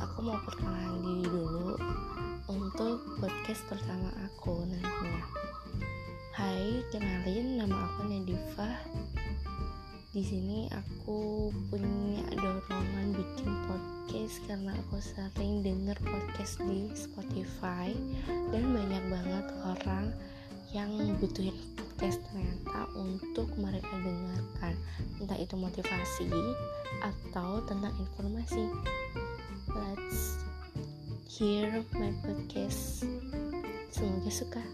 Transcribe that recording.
aku perkenalan diri dulu untuk podcast pertama aku nantinya. Hai, kenalin nama aku Nadifa. Di sini aku punya dorongan bikin podcast karena aku sering denger podcast di Spotify dan banyak banget orang yang butuhin podcast ternyata untuk mereka dengarkan entah itu motivasi atau tentang informasi. Let's hear my podcast. Semoga suka